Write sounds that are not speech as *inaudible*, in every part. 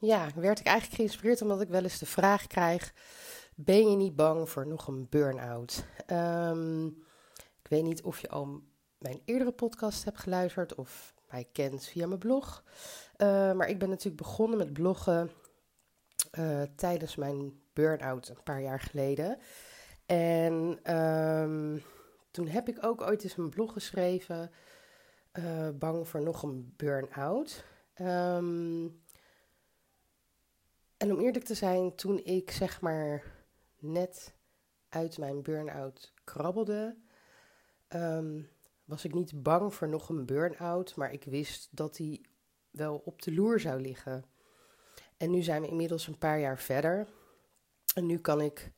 ja, werd ik eigenlijk geïnspireerd omdat ik wel eens de vraag krijg: ben je niet bang voor nog een burn-out? Ehm, ik weet niet of je al mijn eerdere podcast hebt geluisterd of mij kent via mijn blog. Uh, maar ik ben natuurlijk begonnen met bloggen uh, tijdens mijn burn-out een paar jaar geleden. En um, toen heb ik ook ooit eens een blog geschreven. Uh, bang voor nog een burn-out. En om eerlijk te zijn, toen ik zeg maar net uit mijn burn-out krabbelde, um, was ik niet bang voor nog een burn-out, maar ik wist dat die wel op de loer zou liggen. En nu zijn we inmiddels een paar jaar verder. En nu kan ik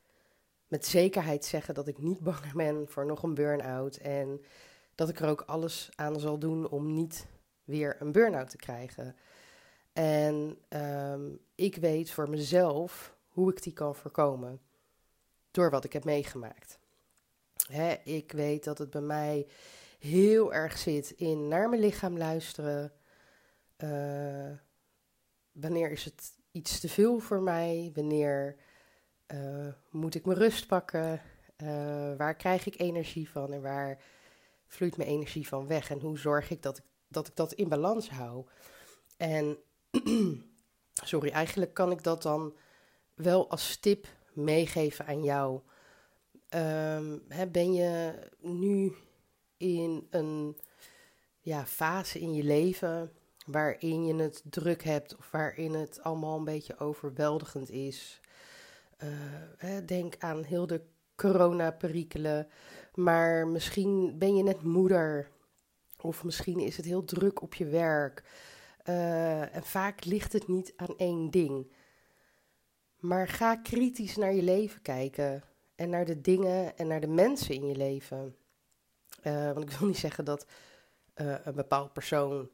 met zekerheid zeggen dat ik niet *laughs* bang ben voor nog een burn-out. En dat ik er ook alles aan zal doen om niet weer een burn-out te krijgen. En um, ik weet voor mezelf hoe ik die kan voorkomen. Door wat ik heb meegemaakt. Hè, ik weet dat het bij mij heel erg zit in naar mijn lichaam luisteren. Uh, wanneer is het iets te veel voor mij? Wanneer uh, moet ik mijn rust pakken? Uh, waar krijg ik energie van en waar vloeit mijn energie van weg? En hoe zorg ik dat ik dat, ik dat in balans hou? En *clears throat* sorry, eigenlijk kan ik dat dan wel als tip meegeven aan jou. Um, hè, ben je nu in een ja, fase in je leven waarin je het druk hebt of waarin het allemaal een beetje overweldigend is? Uh, hè, denk aan heel de corona-perikelen, maar misschien ben je net moeder of misschien is het heel druk op je werk. Uh, en vaak ligt het niet aan één ding. Maar ga kritisch naar je leven kijken. En naar de dingen en naar de mensen in je leven. Uh, want ik wil niet zeggen dat uh, een bepaald persoon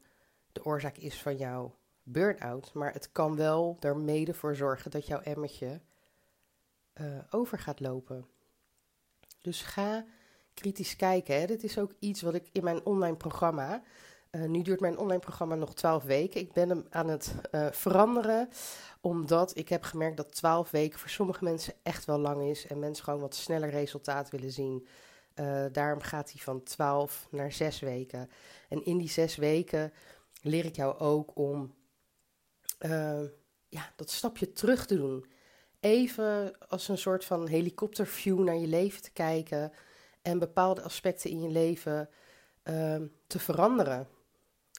de oorzaak is van jouw burn-out. Maar het kan wel er mede voor zorgen dat jouw emmertje over gaat lopen. Dus ga kritisch kijken. Hè. Dit is ook iets wat ik in mijn online programma uh, nu duurt mijn online programma nog 12 weken. Ik ben hem aan het uh, veranderen, omdat ik heb gemerkt dat 12 weken voor sommige mensen echt wel lang is en mensen gewoon wat sneller resultaat willen zien. Uh, daarom gaat hij van 12 naar 6 weken. En in die 6 weken leer ik jou ook om ja, dat stapje terug te doen. Even als een soort van helikopterview naar je leven te kijken en bepaalde aspecten in je leven te veranderen.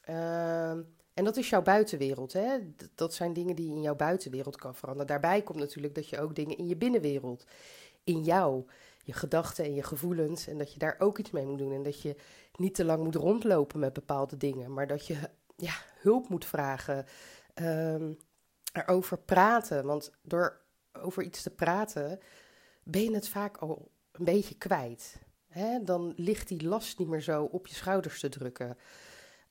Ehm, en dat is jouw buitenwereld. Hè? Dat zijn dingen die je in jouw buitenwereld kan veranderen. Daarbij komt natuurlijk dat je ook dingen in je binnenwereld, in jou, je gedachten en je gevoelens, en dat je daar ook iets mee moet doen. En dat je niet te lang moet rondlopen met bepaalde dingen, maar dat je ja, hulp moet vragen, um, erover praten. Want door over iets te praten, ben je het vaak al een beetje kwijt. Hè? Dan ligt die last niet meer zo op je schouders te drukken.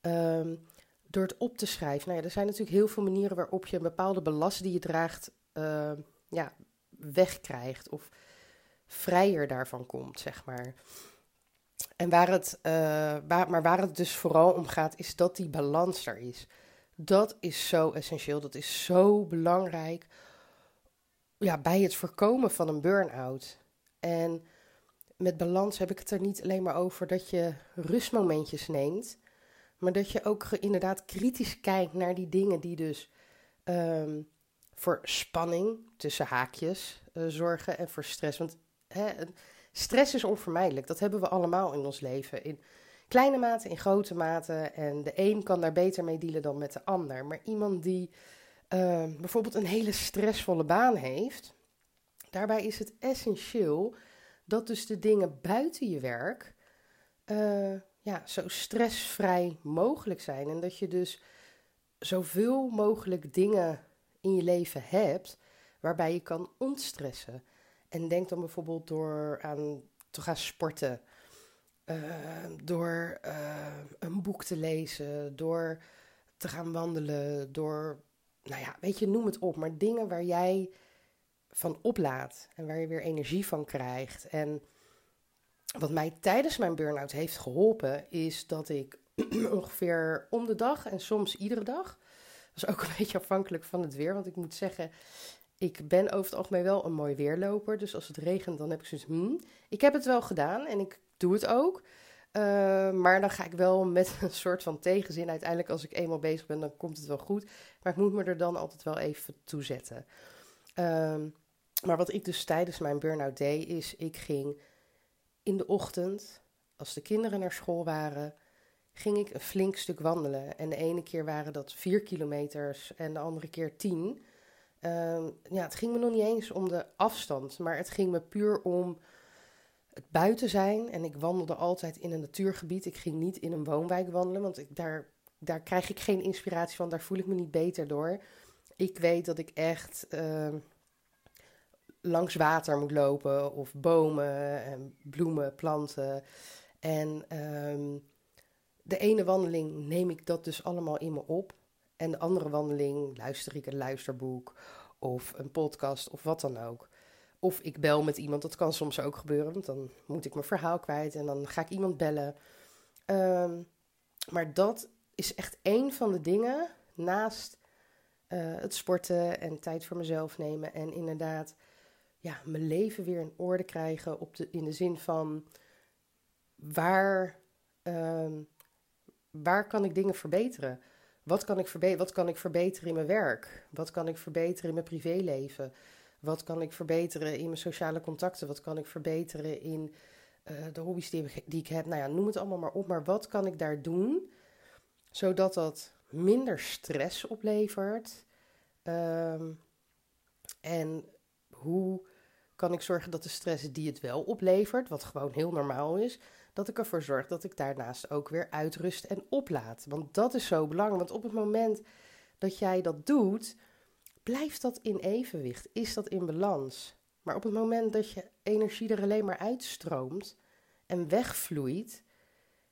Um, door het op te schrijven. Nou ja, er zijn natuurlijk heel veel manieren waarop je een bepaalde belast die je draagt, uh, ja, wegkrijgt of vrijer daarvan komt, zeg maar. En waar het, uh, waar, maar waar het dus vooral om gaat, is dat die balans er is. Dat is zo essentieel, dat is zo belangrijk ja, bij het voorkomen van een burn-out. En met balans heb ik het er niet alleen maar over dat je rustmomentjes neemt, maar dat je ook inderdaad kritisch kijkt naar die dingen die dus um, voor spanning tussen haakjes uh, zorgen en voor stress. Want hè, stress is onvermijdelijk. Dat hebben we allemaal in ons leven. In kleine mate, in grote mate. En de een kan daar beter mee dealen dan met de ander. Maar iemand die uh, bijvoorbeeld een hele stressvolle baan heeft, daarbij is het essentieel dat dus de dingen buiten je werk. Uh, ja, zo stressvrij mogelijk zijn. En dat je dus zoveel mogelijk dingen in je leven hebt waarbij je kan ontstressen. En denk dan bijvoorbeeld door aan te gaan sporten, uh, door uh, een boek te lezen, door te gaan wandelen, door, nou ja, weet je, noem het op, maar dingen waar jij van oplaat en waar je weer energie van krijgt. En wat mij tijdens mijn burn-out heeft geholpen, is dat ik *clears throat* ongeveer om de dag en soms iedere dag. Dat is ook een *laughs* beetje afhankelijk van het weer. Want ik moet zeggen, ik ben over het algemeen wel een mooi weerloper. Dus als het regent, dan heb ik zoiets. Hmm, ik heb het wel gedaan en ik doe het ook. Uh, maar dan ga ik wel met *laughs* een soort van tegenzin. Uiteindelijk, als ik eenmaal bezig ben, dan komt het wel goed. Maar ik moet me er dan altijd wel even toe zetten. Uh, maar wat ik dus tijdens mijn burn-out deed, is ik ging in de ochtend, als de kinderen naar school waren, ging ik een flink stuk wandelen. En de ene keer waren dat vier kilometers en de andere keer tien. Uh, ja, het ging me nog niet eens om de afstand, maar het ging me puur om het buiten zijn. En ik wandelde altijd in een natuurgebied. Ik ging niet in een woonwijk wandelen, want ik, daar, daar krijg ik geen inspiratie van. Daar voel ik me niet beter door. Ik weet dat ik echt uh, langs water moet lopen, of bomen en bloemen, planten. En um, de ene wandeling neem ik dat dus allemaal in me op. En de andere wandeling luister ik een luisterboek of een podcast of wat dan ook. Of ik bel met iemand, dat kan soms ook gebeuren, want dan moet ik mijn verhaal kwijt en dan ga ik iemand bellen. Um, maar dat is echt één van de dingen naast uh, het sporten en tijd voor mezelf nemen. En inderdaad, ja, mijn leven weer in orde krijgen op de, in de zin van waar, um, waar kan ik dingen verbeteren? Wat kan, ik verbe wat kan ik verbeteren in mijn werk? Wat kan ik verbeteren in mijn privéleven? Wat kan ik verbeteren in mijn sociale contacten? Wat kan ik verbeteren in uh, de hobby's die, ik heb? Nou ja, noem het allemaal maar op. Maar wat kan ik daar doen zodat dat minder stress oplevert? Um, en hoe kan ik zorgen dat de stress die het wel oplevert, wat gewoon heel normaal is, dat ik ervoor zorg dat ik daarnaast ook weer uitrust en oplaad. Want dat is zo belangrijk. Want op het moment dat jij dat doet, blijft dat in evenwicht, is dat in balans. Maar op het moment dat je energie er alleen maar uitstroomt en wegvloeit,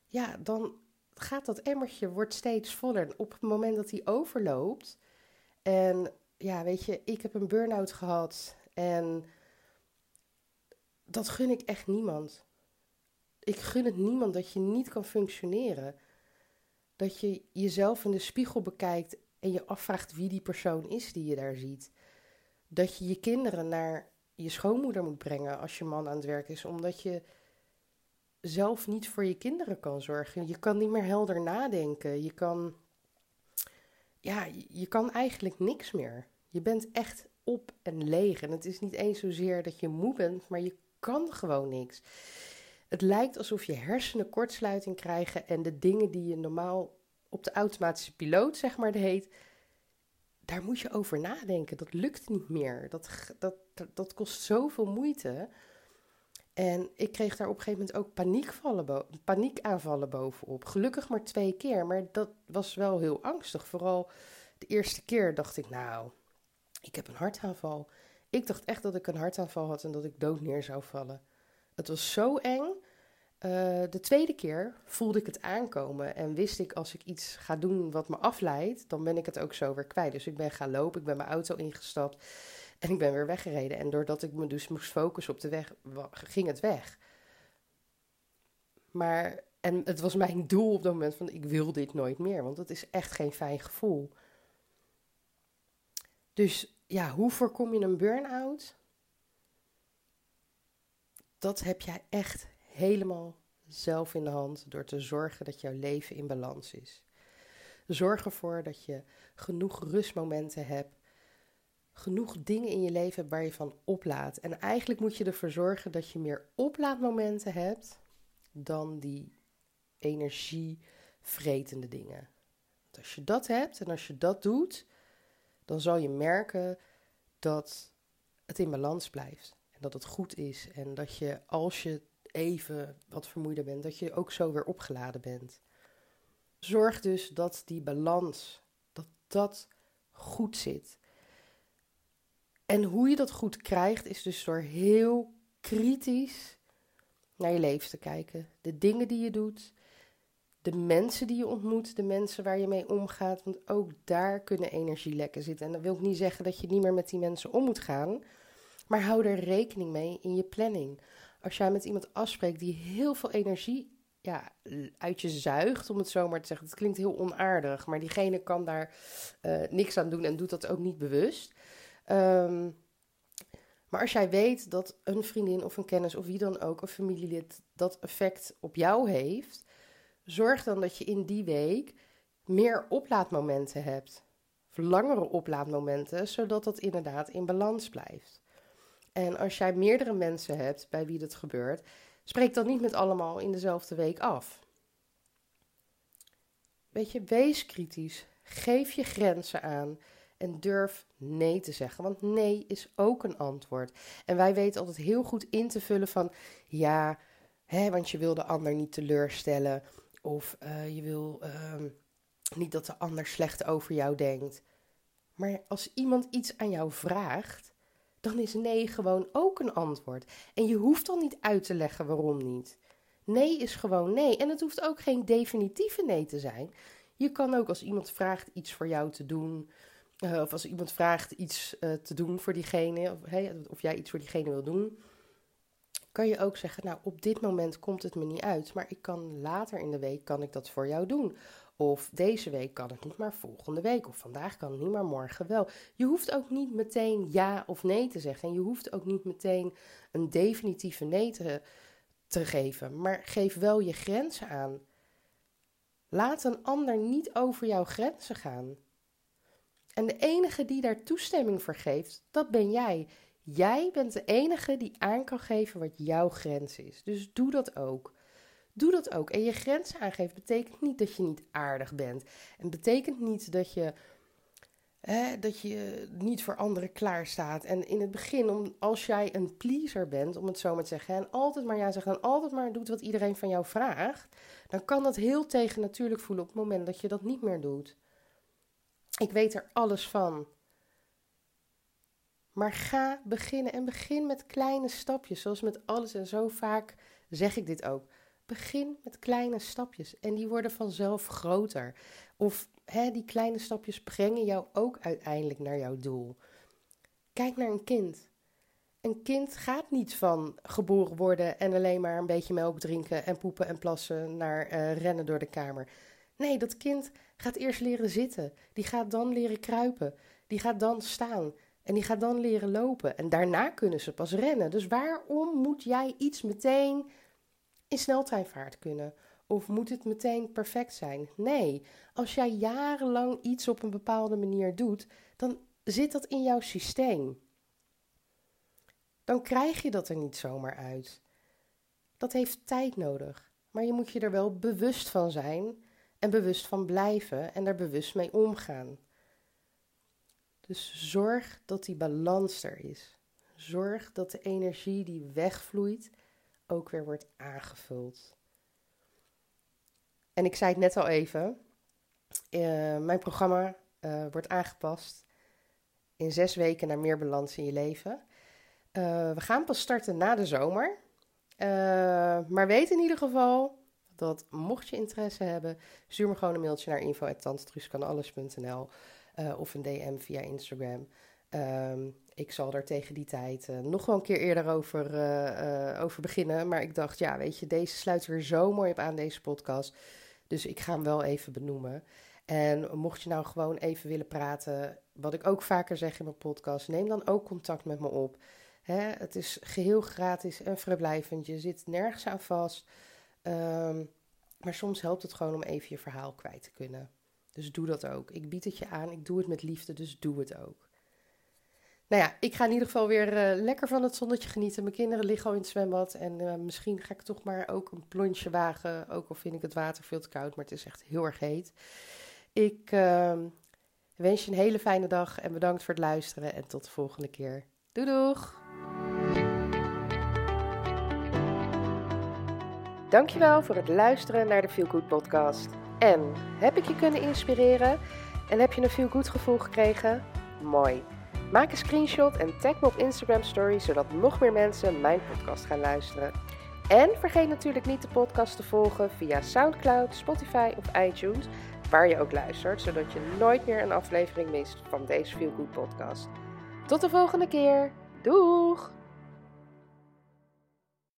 ja, dan gaat dat emmertje wordt steeds voller. En op het moment dat die overloopt, en ja, weet je, ik heb een burn-out gehad en dat gun ik echt niemand. Ik gun het niemand dat je niet kan functioneren. Dat je jezelf in de spiegel bekijkt en je afvraagt wie die persoon is die je daar ziet. Dat je je kinderen naar je schoonmoeder moet brengen als je man aan het werk is, omdat je zelf niet voor je kinderen kan zorgen. Je kan niet meer helder nadenken. Je kan, ja, je kan eigenlijk niks meer. Je bent echt op en leeg. En het is niet eens zozeer dat je moe bent, maar je kan gewoon niks. Het lijkt alsof je hersenen kortsluiting krijgen en de dingen die je normaal op de automatische piloot, zeg maar, heet, daar moet je over nadenken. Dat lukt niet meer. Dat, dat, dat kost zoveel moeite. En ik kreeg daar op een gegeven moment ook paniekvallen paniekaanvallen bovenop. Gelukkig maar twee keer, maar dat was wel heel angstig. Vooral de eerste keer dacht ik, nou, ik heb een hartaanval. Ik dacht echt dat ik een hartaanval had en dat ik dood neer zou vallen. Het was zo eng. Uh, de tweede keer voelde ik het aankomen en wist ik als ik iets ga doen wat me afleidt, dan ben ik het ook zo weer kwijt. Dus ik ben gaan lopen, ik ben mijn auto ingestapt en ik ben weer weggereden. En doordat ik me dus moest focussen op de weg, ging het weg. Maar, en het was mijn doel op dat moment van ik wil dit nooit meer, want het is echt geen fijn gevoel. Dus ja, hoe voorkom je een burn-out? Dat heb jij echt helemaal zelf in de hand door te zorgen dat jouw leven in balans is. Zorg ervoor dat je genoeg rustmomenten hebt, genoeg dingen in je leven waar je van oplaadt. En eigenlijk moet je ervoor zorgen dat je meer oplaadmomenten hebt dan die energievretende dingen. Want als je dat hebt en als je dat doet, dan zal je merken dat het in balans blijft. En dat het goed is. En dat je als je even wat vermoeider bent, dat je ook zo weer opgeladen bent. Zorg dus dat die balans, dat dat goed zit. En hoe je dat goed krijgt, is dus door heel kritisch naar je leven te kijken. De dingen die je doet, de mensen die je ontmoet, de mensen waar je mee omgaat. Want ook daar kunnen energielekken zitten. En dat wil ik niet zeggen dat je niet meer met die mensen om moet gaan. Maar hou er rekening mee in je planning. Als jij met iemand afspreekt die heel veel energie ja, uit je zuigt, om het zo maar te zeggen. Het klinkt heel onaardig, maar diegene kan daar uh, niks aan doen en doet dat ook niet bewust. Um, maar als jij weet dat een vriendin of een kennis of wie dan ook, een familielid, dat effect op jou heeft, zorg dan dat je in die week meer oplaadmomenten hebt. Of langere oplaadmomenten, zodat dat inderdaad in balans blijft. En als jij meerdere mensen hebt bij wie dat gebeurt, spreek dan niet met allemaal in dezelfde week af. Weet je, wees kritisch. Geef je grenzen aan. En durf nee te zeggen, want nee is ook een antwoord. En wij weten altijd heel goed in te vullen van ja, hè, want je wil de ander niet teleurstellen. Of uh, je wil uh, niet dat de ander slecht over jou denkt. Maar als iemand iets aan jou vraagt, dan is nee gewoon ook een antwoord. En je hoeft dan niet uit te leggen waarom niet. Nee is gewoon nee. En het hoeft ook geen definitieve nee te zijn. Je kan ook als iemand vraagt iets voor jou te doen, uh, of als iemand vraagt iets uh, te doen voor diegene, of, of jij iets voor diegene wil doen, kan je ook zeggen, nou op dit moment komt het me niet uit, maar ik kan later in de week kan ik dat voor jou doen. Of deze week kan het niet, maar volgende week. Of vandaag kan het niet, maar morgen wel. Je hoeft ook niet meteen ja of nee te zeggen. En je hoeft ook niet meteen een definitieve nee te, te geven. Maar geef wel je grenzen aan. Laat een ander niet over jouw grenzen gaan. En de enige die daar toestemming voor geeft, dat ben jij. Jij bent de enige die aan kan geven wat jouw grens is. Dus doe dat ook. Doe dat ook. En je grenzen aangeven betekent niet dat je niet aardig bent. En betekent niet dat je, hè, dat je niet voor anderen klaar staat. En in het begin, om, als jij een pleaser bent, om het zo maar te zeggen, en altijd maar ja zegt en altijd maar doet wat iedereen van jou vraagt, dan kan dat heel tegennatuurlijk voelen op het moment dat je dat niet meer doet. Ik weet er alles van. Maar ga beginnen en begin met kleine stapjes, zoals met alles en zo vaak zeg ik dit ook. Begin met kleine stapjes en die worden vanzelf groter. Of hè, die kleine stapjes brengen jou ook uiteindelijk naar jouw doel. Kijk naar een kind. Een kind gaat niet van geboren worden en alleen maar een beetje melk drinken en poepen en plassen naar uh, rennen door de kamer. Nee, dat kind gaat eerst leren zitten. Die gaat dan leren kruipen. Die gaat dan staan. En die gaat dan leren lopen. En daarna kunnen ze pas rennen. Dus waarom moet jij iets meteen in sneltreinvaart kunnen? Of moet het meteen perfect zijn? Nee, als jij jarenlang iets op een bepaalde manier doet, dan zit dat in jouw systeem. Dan krijg je dat er niet zomaar uit. Dat heeft tijd nodig. Maar je moet je er wel bewust van zijn en bewust van blijven en daar bewust mee omgaan. Dus zorg dat die balans er is. Zorg dat de energie die wegvloeit ook weer wordt aangevuld. En ik zei het net al even, uh, mijn programma uh, wordt aangepast in zes weken naar meer balans in je leven. Uh, we gaan pas starten na de zomer. maar weet in ieder geval dat mocht je interesse hebben, stuur me gewoon een mailtje naar info.tantetruuskanalles.nl uh, of een DM via Instagram. Um, ik zal er tegen die tijd uh, nog wel een keer eerder over, uh, over beginnen. Maar ik dacht, ja, weet je, deze sluit er zo mooi op aan, deze podcast. Dus ik ga hem wel even benoemen. En mocht je nou gewoon even willen praten, wat ik ook vaker zeg in mijn podcast, neem dan ook contact met me op. Hè, het is geheel gratis en vrijblijvend. Je zit nergens aan vast. Um, maar soms helpt het gewoon om even je verhaal kwijt te kunnen. Dus doe dat ook. Ik bied het je aan, ik doe het met liefde, dus doe het ook. Nou ja, ik ga in ieder geval weer uh, lekker van het zonnetje genieten. Mijn kinderen liggen al in het zwembad. En uh, misschien ga ik toch maar ook een plonsje wagen. Ook al vind ik het water veel te koud, maar het is echt heel erg heet. Ik uh, wens je een hele fijne dag en bedankt voor het luisteren. En tot de volgende keer. Doei doeg! Dankjewel voor het luisteren naar de Feel Good podcast. En heb ik je kunnen inspireren? En heb je een Feel Good gevoel gekregen? Mooi. Maak een screenshot en tag me op Instagram Story, zodat nog meer mensen mijn podcast gaan luisteren. En vergeet natuurlijk niet de podcast te volgen via SoundCloud, Spotify of iTunes, waar je ook luistert, zodat je nooit meer een aflevering mist van deze Feel Good podcast. Tot de volgende keer. Doeg!